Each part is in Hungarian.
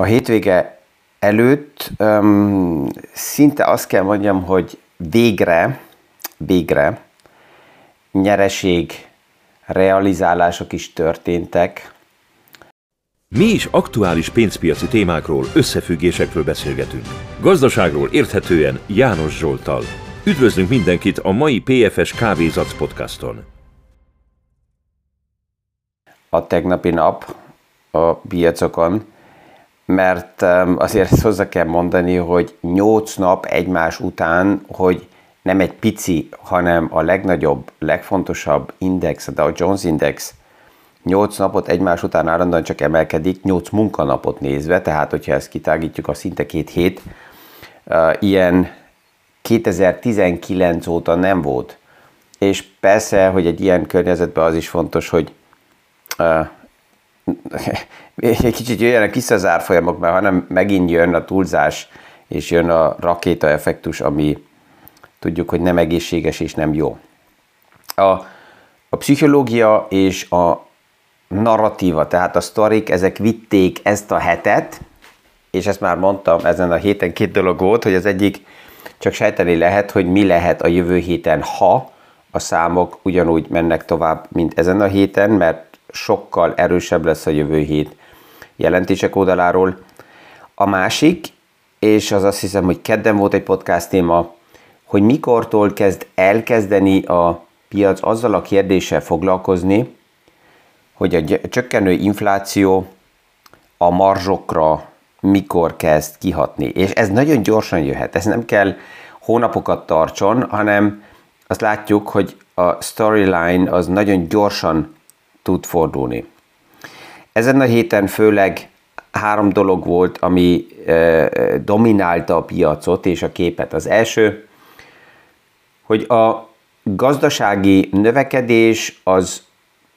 A hétvége előtt um, szinte azt kell mondjam, hogy végre, végre nyereség realizálások is történtek. Mi is aktuális pénzpiaci témákról, összefüggésekről beszélgetünk. Gazdaságról érthetően János Zsoltal. Üdvözlünk mindenkit a mai PFS Kávézac podcaston. A tegnapi nap a piacokon mert azért ezt hozzá kell mondani, hogy 8 nap egymás után, hogy nem egy pici, hanem a legnagyobb, legfontosabb index, a Dow Jones Index 8 napot egymás után állandóan csak emelkedik, 8 munkanapot nézve, tehát hogyha ezt kitágítjuk a szinte két hét, ilyen 2019 óta nem volt. És persze, hogy egy ilyen környezetben az is fontos, hogy egy kicsit jöjjenek vissza az árfolyamok, mert hanem megint jön a túlzás, és jön a rakéta effektus, ami tudjuk, hogy nem egészséges és nem jó. A, a pszichológia és a narratíva, tehát a sztorik, ezek vitték ezt a hetet, és ezt már mondtam ezen a héten két dolog volt, hogy az egyik csak sejteni lehet, hogy mi lehet a jövő héten, ha a számok ugyanúgy mennek tovább, mint ezen a héten, mert sokkal erősebb lesz a jövő hét jelentések oldaláról. A másik, és az azt hiszem, hogy kedden volt egy podcast téma, hogy mikortól kezd elkezdeni a piac azzal a kérdéssel foglalkozni, hogy a csökkenő infláció a marzsokra mikor kezd kihatni. És ez nagyon gyorsan jöhet, ez nem kell hónapokat tartson, hanem azt látjuk, hogy a storyline az nagyon gyorsan tud fordulni. Ezen a héten főleg három dolog volt, ami dominálta a piacot és a képet. Az első, hogy a gazdasági növekedés az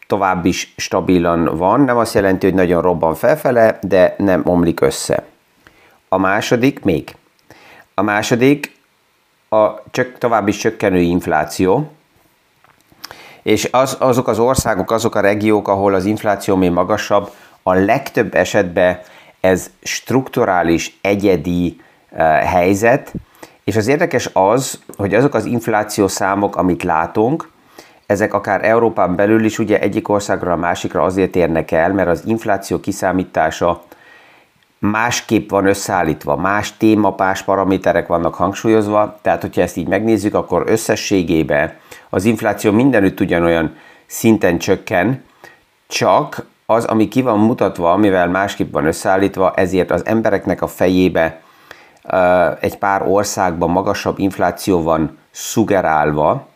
tovább is stabilan van, nem azt jelenti, hogy nagyon robban felfele, de nem omlik össze. A második még. A második a csak további csökkenő infláció, és az, azok az országok, azok a regiók, ahol az infláció még magasabb, a legtöbb esetben ez strukturális, egyedi uh, helyzet, és az érdekes az, hogy azok az infláció számok, amit látunk, ezek akár Európán belül is ugye egyik országra a másikra azért érnek el, mert az infláció kiszámítása másképp van összeállítva, más téma, más paraméterek vannak hangsúlyozva, tehát hogyha ezt így megnézzük, akkor összességében az infláció mindenütt ugyanolyan szinten csökken, csak az, ami ki van mutatva, amivel másképp van összeállítva, ezért az embereknek a fejébe egy pár országban magasabb infláció van szugerálva.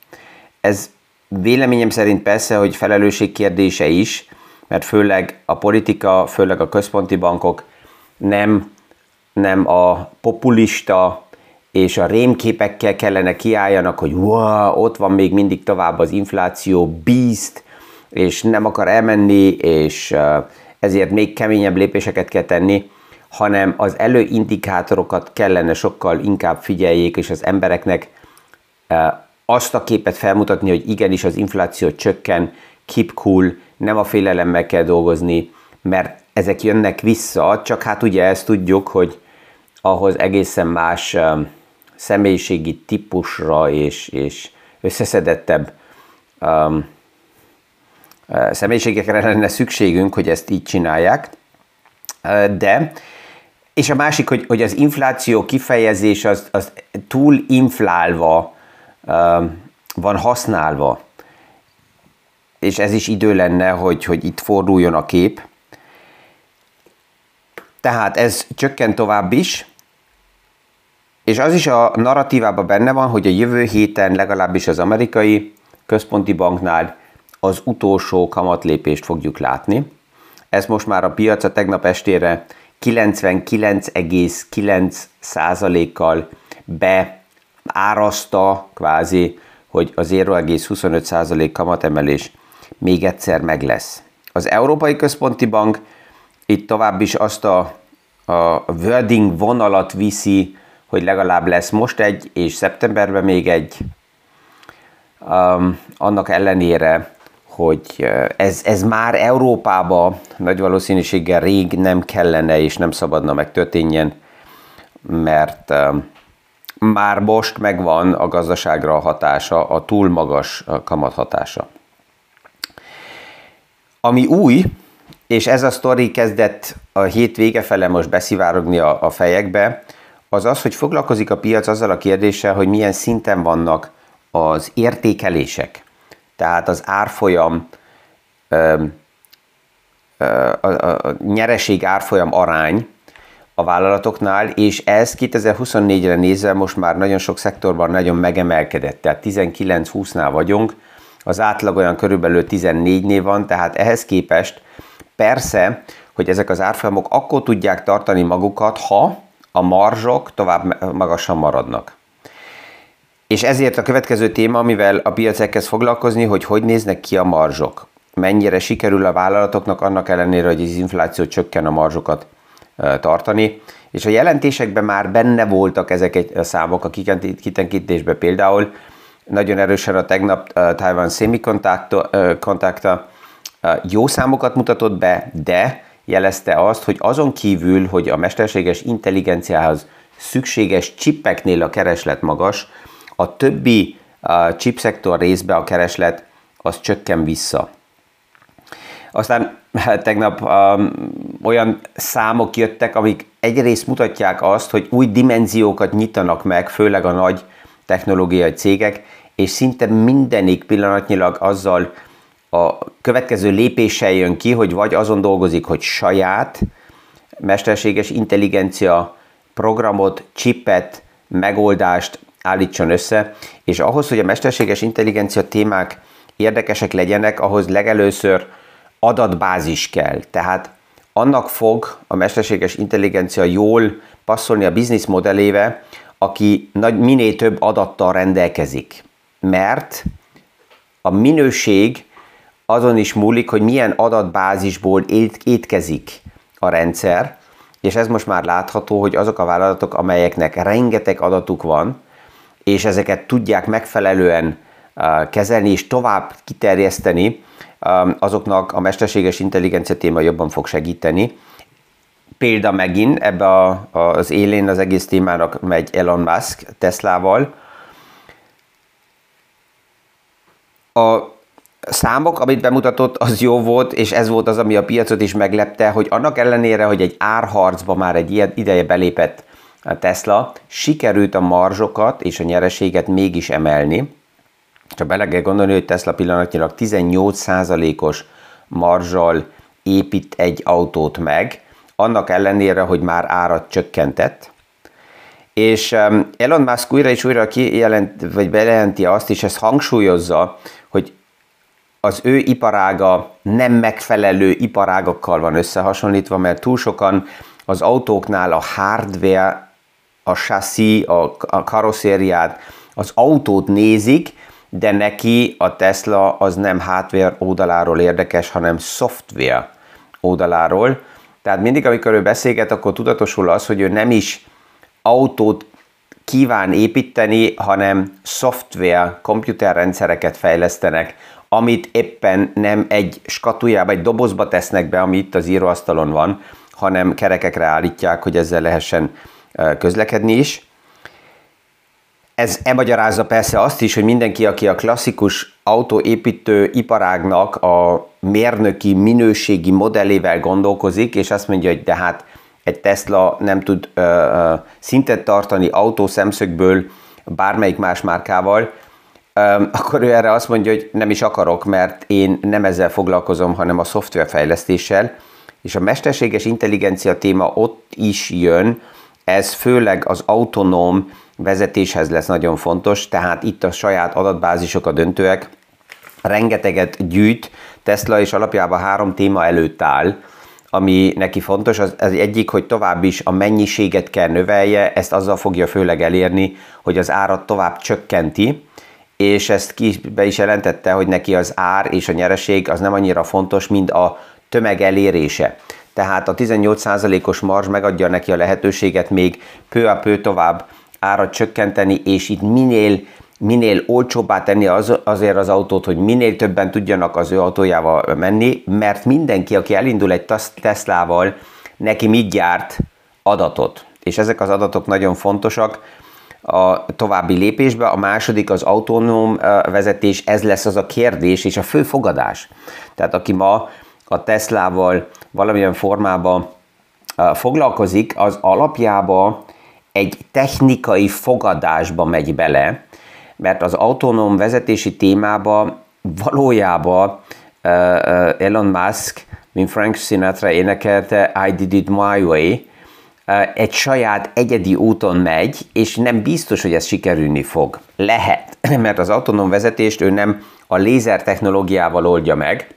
Ez véleményem szerint persze, hogy felelősség kérdése is, mert főleg a politika, főleg a központi bankok nem, nem a populista és a rémképekkel kellene kiálljanak, hogy wow, ott van még mindig tovább az infláció, beast, és nem akar elmenni, és ezért még keményebb lépéseket kell tenni, hanem az előindikátorokat kellene sokkal inkább figyeljék, és az embereknek azt a képet felmutatni, hogy igenis az infláció csökken, keep cool, nem a félelemmel kell dolgozni, mert ezek jönnek vissza, csak hát ugye ezt tudjuk, hogy ahhoz egészen más személyiségi típusra és, és összeszedettebb um, személyiségekre lenne szükségünk, hogy ezt így csinálják. De, és a másik, hogy, hogy az infláció kifejezés az, az túl inflálva van használva. És ez is idő lenne, hogy, hogy itt forduljon a kép. Tehát ez csökken tovább is, és az is a narratívában benne van, hogy a jövő héten legalábbis az amerikai központi banknál az utolsó kamatlépést fogjuk látni. Ez most már a piaca tegnap estére 99,9%-kal beáraszta kvázi, hogy az 0,25% kamatemelés még egyszer meg lesz. Az Európai Központi Bank itt tovább is azt a, a wording vonalat viszi, hogy legalább lesz most egy, és szeptemberben még egy, um, annak ellenére, hogy ez, ez már Európába nagy valószínűséggel rég nem kellene és nem szabadna megtörténjen, mert már most megvan a gazdaságra a hatása, a túl magas kamat hatása. Ami új, és ez a sztori kezdett a hét vége fele most beszivárogni a, a fejekbe, az az, hogy foglalkozik a piac azzal a kérdéssel, hogy milyen szinten vannak az értékelések. Tehát az árfolyam, a, a, a nyereség árfolyam arány a vállalatoknál, és ez 2024-re nézve most már nagyon sok szektorban nagyon megemelkedett, tehát 19-20-nál vagyunk, az átlag olyan körülbelül 14-nél van, tehát ehhez képest persze, hogy ezek az árfolyamok akkor tudják tartani magukat, ha a marzsok tovább magasan maradnak. És ezért a következő téma, amivel a piac elkezd foglalkozni, hogy hogy néznek ki a marzsok. Mennyire sikerül a vállalatoknak annak ellenére, hogy az infláció csökken a marzsokat tartani. És a jelentésekben már benne voltak ezek a számok a kitenkítésben például. Nagyon erősen a tegnap uh, Taiwan Semiconductor jó számokat mutatott be, de jelezte azt, hogy azon kívül, hogy a mesterséges intelligenciához szükséges csipeknél a kereslet magas, a többi a chipszektor részbe a kereslet az csökken vissza. Aztán hát, tegnap um, olyan számok jöttek, amik egyrészt mutatják azt, hogy új dimenziókat nyitanak meg, főleg a nagy technológiai cégek, és szinte mindenik pillanatnyilag azzal a következő lépéssel jön ki, hogy vagy azon dolgozik, hogy saját mesterséges intelligencia programot, chipet, megoldást állítson össze, és ahhoz, hogy a mesterséges intelligencia témák érdekesek legyenek, ahhoz legelőször adatbázis kell. Tehát annak fog a mesterséges intelligencia jól passzolni a biznisz modellébe, aki nagy, minél több adattal rendelkezik. Mert a minőség azon is múlik, hogy milyen adatbázisból étkezik a rendszer, és ez most már látható, hogy azok a vállalatok, amelyeknek rengeteg adatuk van, és ezeket tudják megfelelően kezelni és tovább kiterjeszteni, azoknak a mesterséges intelligencia téma jobban fog segíteni. Példa megint ebbe a, az élén az egész témának megy Elon Musk Teslával. A számok, amit bemutatott, az jó volt, és ez volt az, ami a piacot is meglepte, hogy annak ellenére, hogy egy árharcba már egy ilyen ideje belépett a Tesla, sikerült a marzsokat és a nyereséget mégis emelni. Csak bele kell gondolni, hogy Tesla pillanatnyilag 18%-os marzsal épít egy autót meg, annak ellenére, hogy már árat csökkentett. És um, Elon Musk újra és újra kijelent, vagy bejelenti azt, és ezt hangsúlyozza, az ő iparága nem megfelelő iparágakkal van összehasonlítva, mert túl sokan az autóknál a hardware, a chassis, a, a karosszériát, az autót nézik, de neki a Tesla az nem hardware oldaláról érdekes, hanem software oldaláról. Tehát mindig, amikor ő beszélget, akkor tudatosul az, hogy ő nem is autót kíván építeni, hanem szoftver, komputerrendszereket fejlesztenek, amit éppen nem egy skatujába, egy dobozba tesznek be, ami itt az íróasztalon van, hanem kerekekre állítják, hogy ezzel lehessen közlekedni is. Ez emagyarázza persze azt is, hogy mindenki, aki a klasszikus autóépítő iparágnak a mérnöki minőségi modellével gondolkozik, és azt mondja, hogy de hát egy Tesla nem tud ö, ö, szintet tartani autó szemszögből bármelyik más márkával, akkor ő erre azt mondja, hogy nem is akarok, mert én nem ezzel foglalkozom, hanem a szoftverfejlesztéssel, és a mesterséges intelligencia téma ott is jön, ez főleg az autonóm vezetéshez lesz nagyon fontos, tehát itt a saját adatbázisok a döntőek, rengeteget gyűjt, Tesla és alapjában három téma előtt áll, ami neki fontos, az, az egyik, hogy tovább is a mennyiséget kell növelje, ezt azzal fogja főleg elérni, hogy az árat tovább csökkenti, és ezt ki be is jelentette, hogy neki az ár és a nyereség az nem annyira fontos, mint a tömeg elérése. Tehát a 18%-os marzs megadja neki a lehetőséget még pő a pő tovább árat csökkenteni, és itt minél minél olcsóbbá tenni az, azért az autót, hogy minél többen tudjanak az ő autójával menni, mert mindenki, aki elindul egy Teslával, neki mit gyárt? Adatot. És ezek az adatok nagyon fontosak a további lépésbe. A második az autonóm vezetés, ez lesz az a kérdés és a fő fogadás. Tehát aki ma a Teslával valamilyen formában foglalkozik, az alapjába egy technikai fogadásba megy bele, mert az autonóm vezetési témába valójában Elon Musk, mint Frank Sinatra énekelte I did it my way, egy saját egyedi úton megy, és nem biztos, hogy ez sikerülni fog. Lehet, mert az autonóm vezetést ő nem a lézer technológiával oldja meg,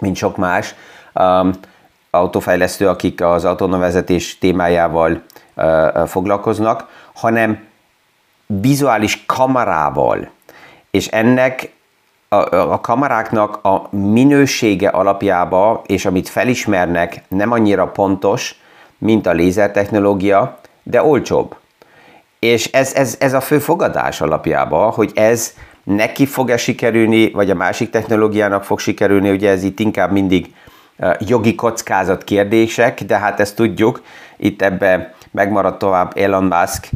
mint sok más um, autófejlesztő, akik az autonóm vezetés témájával uh, foglalkoznak, hanem vizuális kamerával. És ennek a, a kameráknak a minősége alapjába, és amit felismernek, nem annyira pontos, mint a lézertechnológia, de olcsóbb. És ez, ez, ez a fő fogadás alapjába, hogy ez neki fog-e sikerülni, vagy a másik technológiának fog sikerülni, ugye ez itt inkább mindig jogi kockázat kérdések, de hát ezt tudjuk, itt ebbe megmaradt tovább Elon Musk,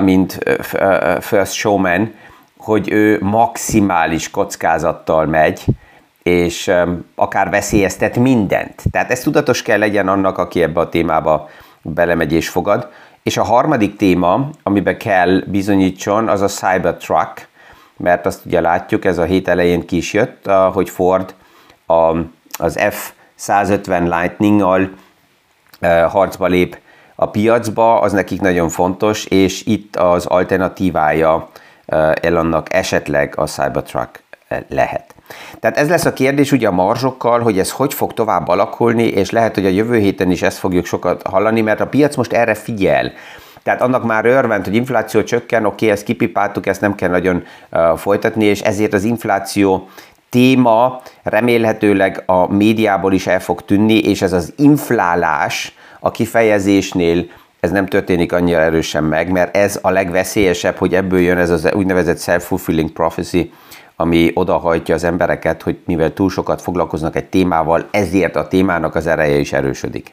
mint first showman, hogy ő maximális kockázattal megy, és akár veszélyeztet mindent. Tehát ez tudatos kell legyen annak, aki ebbe a témába belemegy és fogad. És a harmadik téma, amiben kell bizonyítson, az a Cybertruck, mert azt ugye látjuk, ez a hét elején ki is jött, hogy Ford az F-150 Lightning-al harcba lép a piacba, az nekik nagyon fontos, és itt az alternatívája Elonnak esetleg a Cybertruck lehet. Tehát ez lesz a kérdés ugye a marzsokkal, hogy ez hogy fog tovább alakulni, és lehet, hogy a jövő héten is ezt fogjuk sokat hallani, mert a piac most erre figyel. Tehát annak már örvend, hogy infláció csökken, oké, ezt kipipáltuk, ezt nem kell nagyon uh, folytatni, és ezért az infláció téma remélhetőleg a médiából is el fog tűnni, és ez az inflálás a kifejezésnél ez nem történik annyira erősen meg, mert ez a legveszélyesebb, hogy ebből jön ez az úgynevezett self-fulfilling prophecy, ami odahajtja az embereket, hogy mivel túl sokat foglalkoznak egy témával, ezért a témának az ereje is erősödik.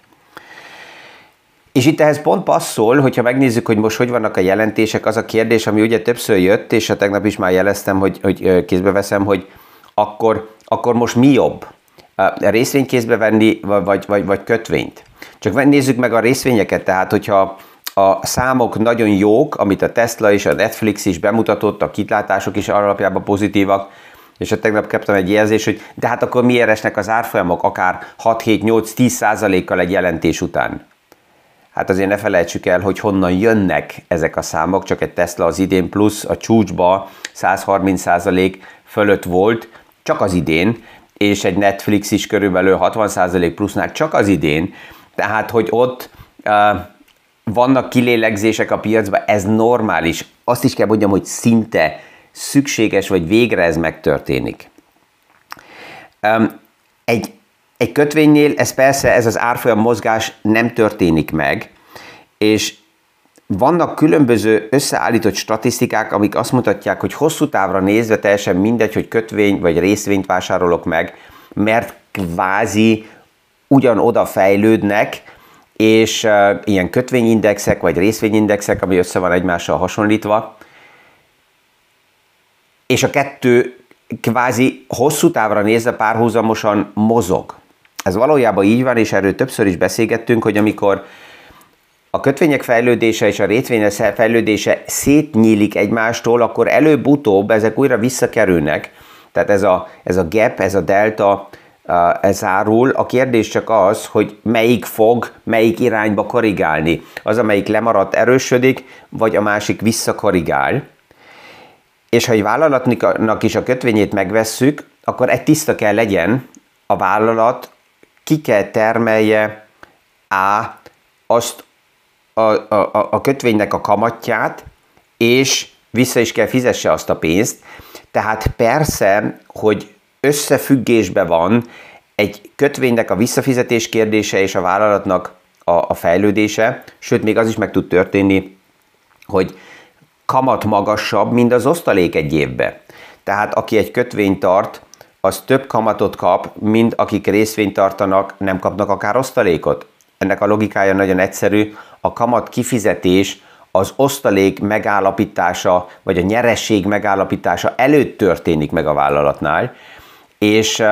És itt ehhez pont passzol, hogyha megnézzük, hogy most hogy vannak a jelentések, az a kérdés, ami ugye többször jött, és a tegnap is már jeleztem, hogy, hogy kézbe veszem, hogy akkor, akkor most mi jobb? A részvényt kézbe venni, vagy, vagy, vagy kötvényt? Csak nézzük meg a részvényeket, tehát hogyha a számok nagyon jók, amit a Tesla és a Netflix is bemutatott, a kitlátások is alapjában pozitívak, és a tegnap kaptam egy jelzést, hogy de hát akkor miért esnek az árfolyamok akár 6-7-8-10 százalékkal egy jelentés után? Hát azért ne felejtsük el, hogy honnan jönnek ezek a számok, csak egy Tesla az idén plusz a csúcsba 130 százalék fölött volt, csak az idén, és egy Netflix is körülbelül 60 százalék plusznál csak az idén, tehát hogy ott uh, vannak kilélegzések a piacban, ez normális. Azt is kell mondjam, hogy szinte szükséges, vagy végre ez megtörténik. Egy, egy kötvénynél ez persze, ez az árfolyam mozgás nem történik meg, és vannak különböző összeállított statisztikák, amik azt mutatják, hogy hosszú távra nézve teljesen mindegy, hogy kötvény vagy részvényt vásárolok meg, mert kvázi ugyanoda fejlődnek, és uh, ilyen kötvényindexek vagy részvényindexek, ami össze van egymással hasonlítva, és a kettő kvázi hosszú távra nézve párhuzamosan mozog. Ez valójában így van, és erről többször is beszélgettünk, hogy amikor a kötvények fejlődése és a részvények fejlődése szétnyílik egymástól, akkor előbb-utóbb ezek újra visszakerülnek. Tehát ez a, ez a gap, ez a delta ez árul. A kérdés csak az, hogy melyik fog, melyik irányba korrigálni. Az, amelyik lemaradt, erősödik, vagy a másik visszakorrigál. És ha egy vállalatnak is a kötvényét megvesszük, akkor egy tiszta kell legyen, a vállalat ki kell termelje A, azt a, a, a kötvénynek a kamatját, és vissza is kell fizesse azt a pénzt. Tehát persze, hogy összefüggésben van egy kötvénynek a visszafizetés kérdése és a vállalatnak a, a fejlődése, sőt még az is meg tud történni, hogy kamat magasabb, mint az osztalék egy évbe. Tehát aki egy kötvényt tart, az több kamatot kap, mint akik részvényt tartanak, nem kapnak akár osztalékot. Ennek a logikája nagyon egyszerű, a kamat kifizetés az osztalék megállapítása, vagy a nyeresség megállapítása előtt történik meg a vállalatnál, és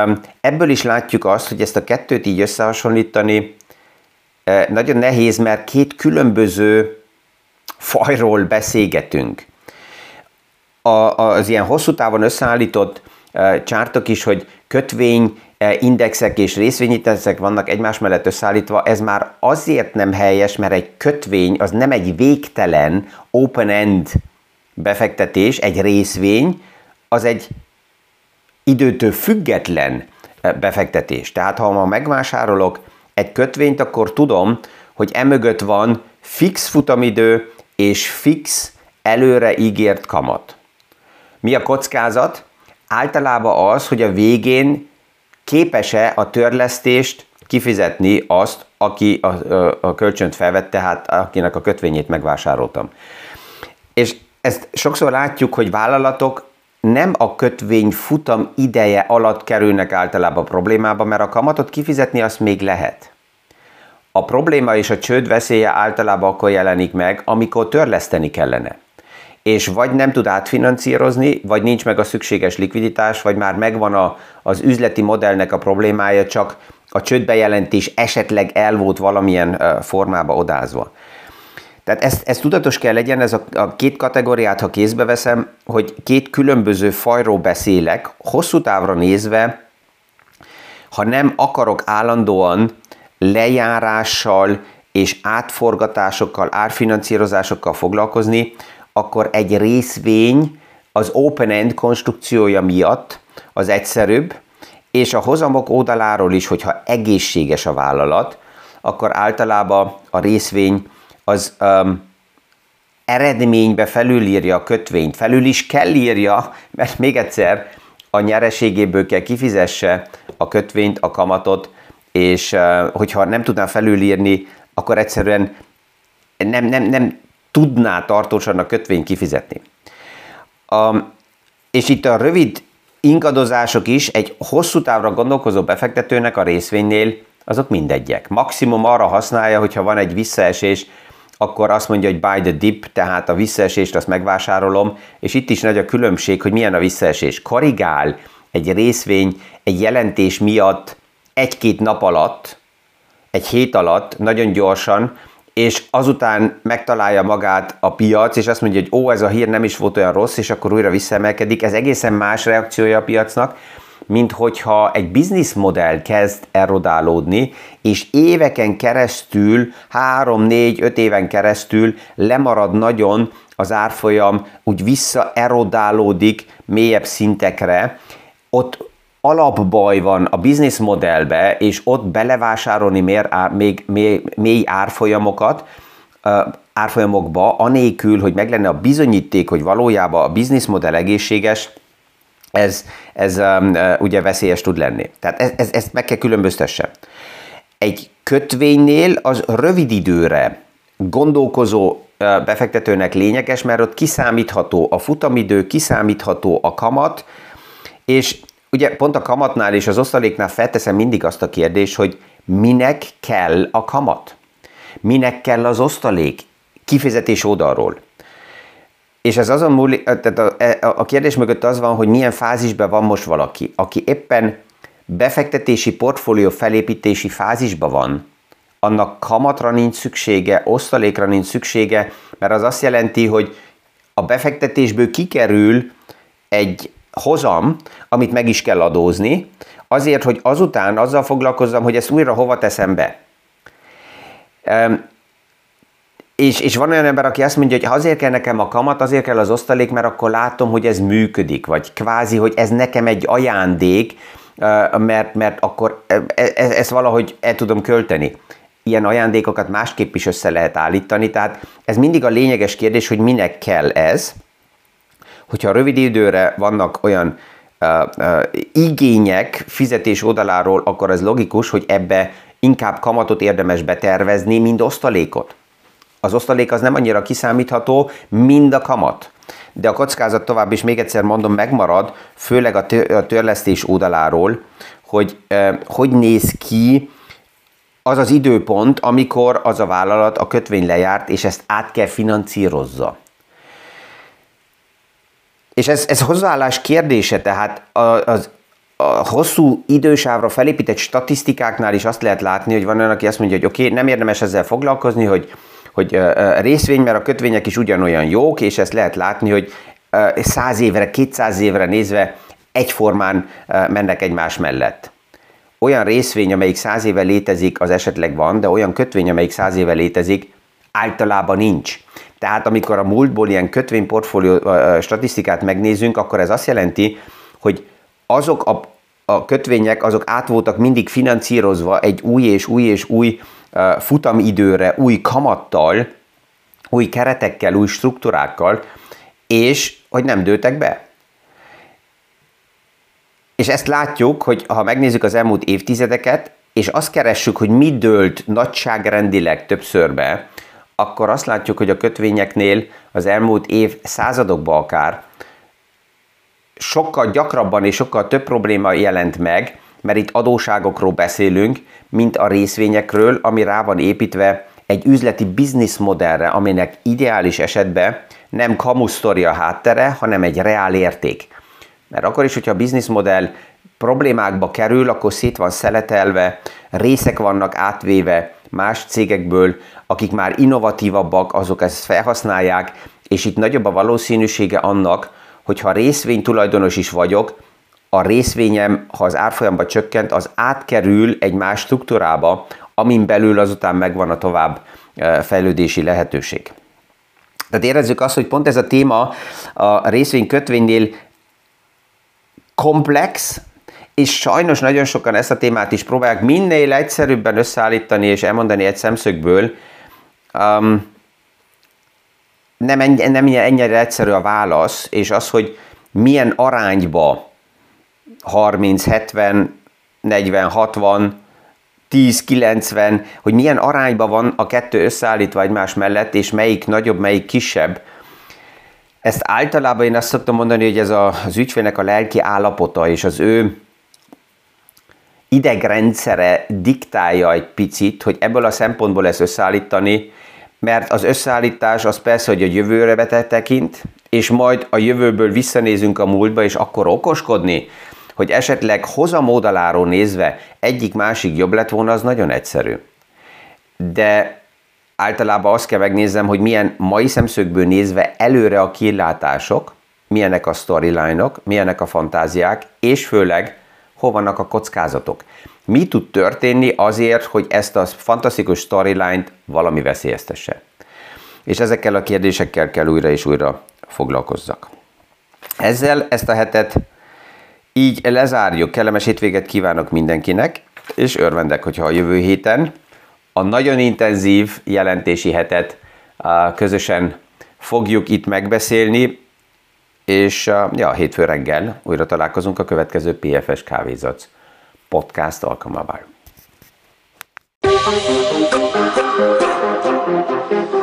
ebből is látjuk azt, hogy ezt a kettőt így összehasonlítani eh, nagyon nehéz, mert két különböző fajról beszélgetünk. A, az ilyen hosszú távon összeállított eh, csártok is, hogy kötvény, eh, indexek és részvényindexek vannak egymás mellett összeállítva, ez már azért nem helyes, mert egy kötvény az nem egy végtelen open-end befektetés, egy részvény, az egy időtől független eh, befektetés. Tehát ha ma megvásárolok egy kötvényt, akkor tudom, hogy emögött van fix futamidő és fix előre ígért kamat. Mi a kockázat? Általában az, hogy a végén képes-e a törlesztést kifizetni azt, aki a, a, a kölcsönt felvett, tehát akinek a kötvényét megvásároltam. És ezt sokszor látjuk, hogy vállalatok nem a kötvény futam ideje alatt kerülnek általában problémába, mert a kamatot kifizetni azt még lehet. A probléma és a csőd veszélye általában akkor jelenik meg, amikor törleszteni kellene. És vagy nem tud átfinancírozni, vagy nincs meg a szükséges likviditás, vagy már megvan a, az üzleti modellnek a problémája, csak a csődbejelentés esetleg el volt valamilyen formába odázva. Tehát ezt, ezt tudatos kell legyen, ez a, a két kategóriát, ha kézbe veszem, hogy két különböző fajról beszélek, hosszú távra nézve, ha nem akarok állandóan lejárással és átforgatásokkal, árfinanszírozásokkal foglalkozni, akkor egy részvény az open-end konstrukciója miatt az egyszerűbb, és a hozamok oldaláról is, hogyha egészséges a vállalat, akkor általában a részvény az um, eredménybe felülírja a kötvényt. Felül is kell írja, mert még egyszer a nyereségéből kell kifizesse a kötvényt, a kamatot, és uh, hogyha nem tudná felülírni, akkor egyszerűen nem, nem, nem tudná tartósan a kötvényt kifizetni. Um, és itt a rövid ingadozások is egy hosszú távra gondolkozó befektetőnek a részvénynél azok mindegyek. Maximum arra használja, hogyha van egy visszaesés, akkor azt mondja, hogy buy the dip, tehát a visszaesést azt megvásárolom, és itt is nagy a különbség, hogy milyen a visszaesés. Korrigál egy részvény egy jelentés miatt egy-két nap alatt, egy hét alatt, nagyon gyorsan, és azután megtalálja magát a piac, és azt mondja, hogy ó, ez a hír nem is volt olyan rossz, és akkor újra visszaemelkedik. Ez egészen más reakciója a piacnak, mint hogyha egy bizniszmodell kezd erodálódni, és éveken keresztül, három, négy, öt éven keresztül lemarad nagyon az árfolyam, úgy visszaerodálódik mélyebb szintekre, ott alapbaj van a bizniszmodellbe, és ott belevásárolni mér, ár, még mély, mély árfolyamokat, árfolyamokba, anélkül, hogy meg lenne a bizonyíték, hogy valójában a bizniszmodell egészséges, ez, ez um, ugye veszélyes tud lenni. Tehát ez, ez, meg kell különböztesse. Egy kötvénynél az rövid időre gondolkozó befektetőnek lényeges, mert ott kiszámítható a futamidő, kiszámítható a kamat, és ugye pont a kamatnál és az osztaléknál felteszem mindig azt a kérdést, hogy minek kell a kamat? Minek kell az osztalék? Kifizetés oldalról. És ez azon múlik, tehát a, e, a, a kérdés mögött az van, hogy milyen fázisban van most valaki, aki éppen befektetési portfólió felépítési fázisban van, annak kamatra nincs szüksége, osztalékra nincs szüksége, mert az azt jelenti, hogy a befektetésből kikerül egy hozam, amit meg is kell adózni, azért, hogy azután azzal foglalkozzam, hogy ezt újra hova teszem be. És, és van olyan ember, aki azt mondja, hogy azért kell nekem a kamat, azért kell az osztalék, mert akkor látom, hogy ez működik, vagy kvázi, hogy ez nekem egy ajándék, mert, mert akkor e, e, e, ezt valahogy el tudom költeni. Ilyen ajándékokat másképp is össze lehet állítani, tehát ez mindig a lényeges kérdés, hogy minek kell ez. Hogyha rövid időre vannak olyan uh, uh, igények fizetés oldaláról, akkor ez logikus, hogy ebbe inkább kamatot érdemes betervezni, mint osztalékot az osztalék az nem annyira kiszámítható, mind a kamat. de a kockázat tovább is még egyszer mondom, megmarad, főleg a törlesztés oldaláról, hogy hogy néz ki az az időpont, amikor az a vállalat a kötvény lejárt, és ezt át kell financírozza. És ez, ez hozzáállás kérdése, tehát az, a hosszú idősávra felépített statisztikáknál is azt lehet látni, hogy van olyan, aki azt mondja, hogy oké, okay, nem érdemes ezzel foglalkozni, hogy, hogy részvény, mert a kötvények is ugyanolyan jók, és ezt lehet látni, hogy száz évre, 200 évre nézve egyformán mennek egymás mellett. Olyan részvény, amelyik száz éve létezik, az esetleg van, de olyan kötvény, amelyik száz éve létezik, általában nincs. Tehát amikor a múltból ilyen kötvényportfólió statisztikát megnézünk, akkor ez azt jelenti, hogy azok a, a kötvények, azok át voltak mindig financírozva egy új és új és új futamidőre, új kamattal, új keretekkel, új struktúrákkal, és hogy nem dőltek be. És ezt látjuk, hogy ha megnézzük az elmúlt évtizedeket, és azt keressük, hogy mi dőlt nagyságrendileg többször be, akkor azt látjuk, hogy a kötvényeknél az elmúlt év századokban akár sokkal gyakrabban és sokkal több probléma jelent meg, mert itt adóságokról beszélünk, mint a részvényekről, ami rá van építve egy üzleti bizniszmodellre, aminek ideális esetben nem kamusztori a háttere, hanem egy reál érték. Mert akkor is, hogyha a bizniszmodell problémákba kerül, akkor szét van szeletelve, részek vannak átvéve más cégekből, akik már innovatívabbak, azok ezt felhasználják, és itt nagyobb a valószínűsége annak, hogyha részvény tulajdonos is vagyok, a részvényem, ha az árfolyamba csökkent, az átkerül egy más struktúrába, amin belül azután megvan a tovább fejlődési lehetőség. Tehát érezzük azt, hogy pont ez a téma a részvény kötvénynél komplex, és sajnos nagyon sokan ezt a témát is próbálják minél egyszerűbben összeállítani és elmondani egy szemszögből. Um, nem, ennyi, nem ennyire egyszerű a válasz, és az, hogy milyen arányba 30, 70, 40, 60, 10, 90, hogy milyen arányban van a kettő összeállítva egymás mellett, és melyik nagyobb, melyik kisebb. Ezt általában én azt szoktam mondani, hogy ez az ügyfélnek a lelki állapota, és az ő idegrendszere diktálja egy picit, hogy ebből a szempontból ezt összeállítani, mert az összeállítás az persze, hogy a jövőre tekint, és majd a jövőből visszanézünk a múltba, és akkor okoskodni, hogy esetleg hozamódaláról nézve egyik-másik jobb lett volna, az nagyon egyszerű. De általában azt kell megnézem, hogy milyen mai szemszögből nézve előre a kilátások, milyenek a storyline-ok, milyenek a fantáziák, és főleg hol vannak a kockázatok. Mi tud történni azért, hogy ezt a fantasztikus storyline-t valami veszélyeztesse? És ezekkel a kérdésekkel kell újra és újra foglalkozzak. Ezzel ezt a hetet így lezárjuk. Kellemes hétvéget kívánok mindenkinek, és örvendek, hogyha a jövő héten a nagyon intenzív jelentési hetet közösen fogjuk itt megbeszélni, és ja, hétfő reggel újra találkozunk a következő PFS Kávézac podcast alkalmával. Thank you.